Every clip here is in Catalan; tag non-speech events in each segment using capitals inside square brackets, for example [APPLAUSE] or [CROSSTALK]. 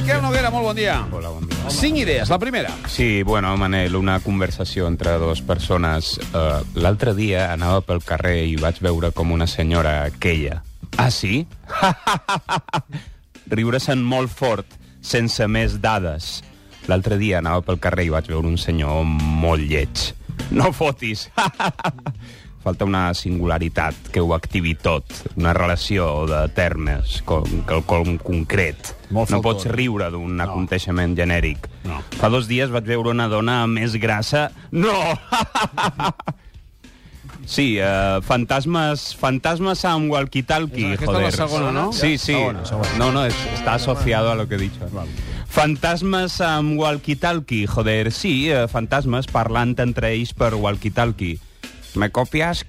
Miquel Noguera, molt bon dia. Hola, bon dia. Cinc idees. La primera. Sí, bueno, Manel, una conversació entre dues persones. Uh, L'altre dia anava pel carrer i vaig veure com una senyora queia. Ah, sí? [LAUGHS] Riure-se'n molt fort, sense més dades. L'altre dia anava pel carrer i vaig veure un senyor molt lleig. No fotis! [LAUGHS] Falta una singularitat que ho activi tot, una relació de termes, com, quelcom concret. Molt no pots riure d'un No. aconteixement genèric. No. Fa dos dies vaig veure una dona més grassa... No! [LAUGHS] Sí, uh, fantasmes, fantasmes amb walkie-talkie, Aquesta és joder. la segona, no? Sí, sí. Segona, segona. No, no, es- está asociado a lo que he dicho. Fantasmes amb walkie-talkie, joder. Sí, eh, fantasmes parlant entre ells per walkie-talkie. ¿Me copias?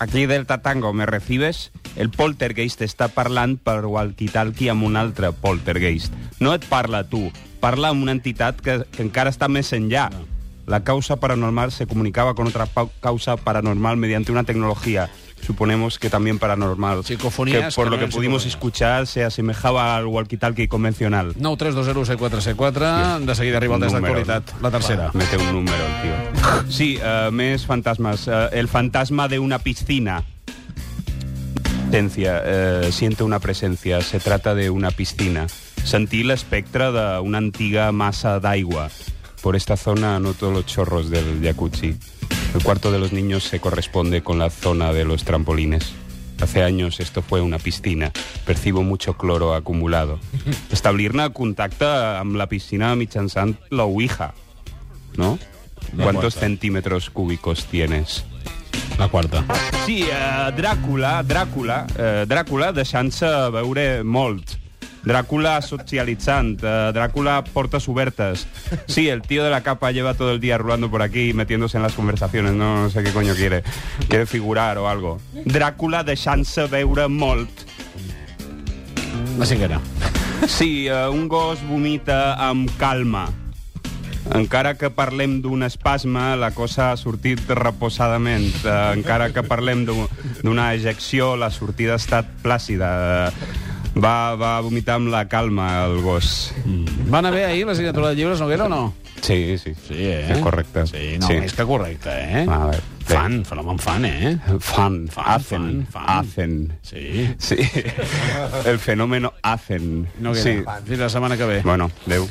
Aquí del Tatango, ¿me recibes? El poltergeist està parlant per walkie-talkie amb un altre poltergeist. No et parla tu, parla amb una entitat que, que encara està més enllà. La causa paranormal se comunicaba con otra causa paranormal mediante una tecnología, suponemos que también paranormal, Psicofonías que por que lo que pudimos escuchar se asemejaba al walkie-talkie convencional. 9 3 2 0 7 4 7 4 De seguida arriba el test d'actualitat. La tercera. Mete un número, el tío. [LAUGHS] Sí, eh, més fantasmas. Eh, el fantasma de una piscina. Presencia, eh, siente una presencia. Se trata de una piscina. Sentí l'espectre d'una antiga massa d'aigua. Por esta zona noto los chorros del jacuzzi. El cuarto de los niños se corresponde con la zona de los trampolines. Hace años esto fue una piscina. Percibo mucho cloro acumulado. [LAUGHS] Establir-ne contacte amb la piscina mitjançant la Ouija, ¿no? La ¿Cuántos cuarta. centímetros cúbicos tienes? La quarta. Sí, eh, Dràcula, Dràcula, eh, Dràcula deixant-se veure molt. Dràcula socialitzant, eh, Dràcula portes obertes. Sí, el tío de la capa lleva todo el día rulando por aquí y metiéndose en las conversaciones, no, no sé qué coño quiere. Quiere figurar o algo. Dràcula deixant-se veure molt. La cinquena. Sí, eh, un gos vomita amb calma. Encara que parlem d'un espasme, la cosa ha sortit reposadament. Eh, encara que parlem d'un- d'una ejecció, la sortida ha estat plàcida. Eh, va, va vomitar amb la calma, el gos. Va anar bé ahir la signatura de llibres, Noguera, o no? Sí, sí. Sí, eh? És correcte. Sí, no, Sí. més que correcte, eh? A veure, fan, fenomen fan, eh? Fan, Fan, hacen, fan, fan. hacen. Sí. Sí, [LAUGHS] el fenómeno hacen. Noguera, Sí. fins la setmana que ve. Bueno, adeu.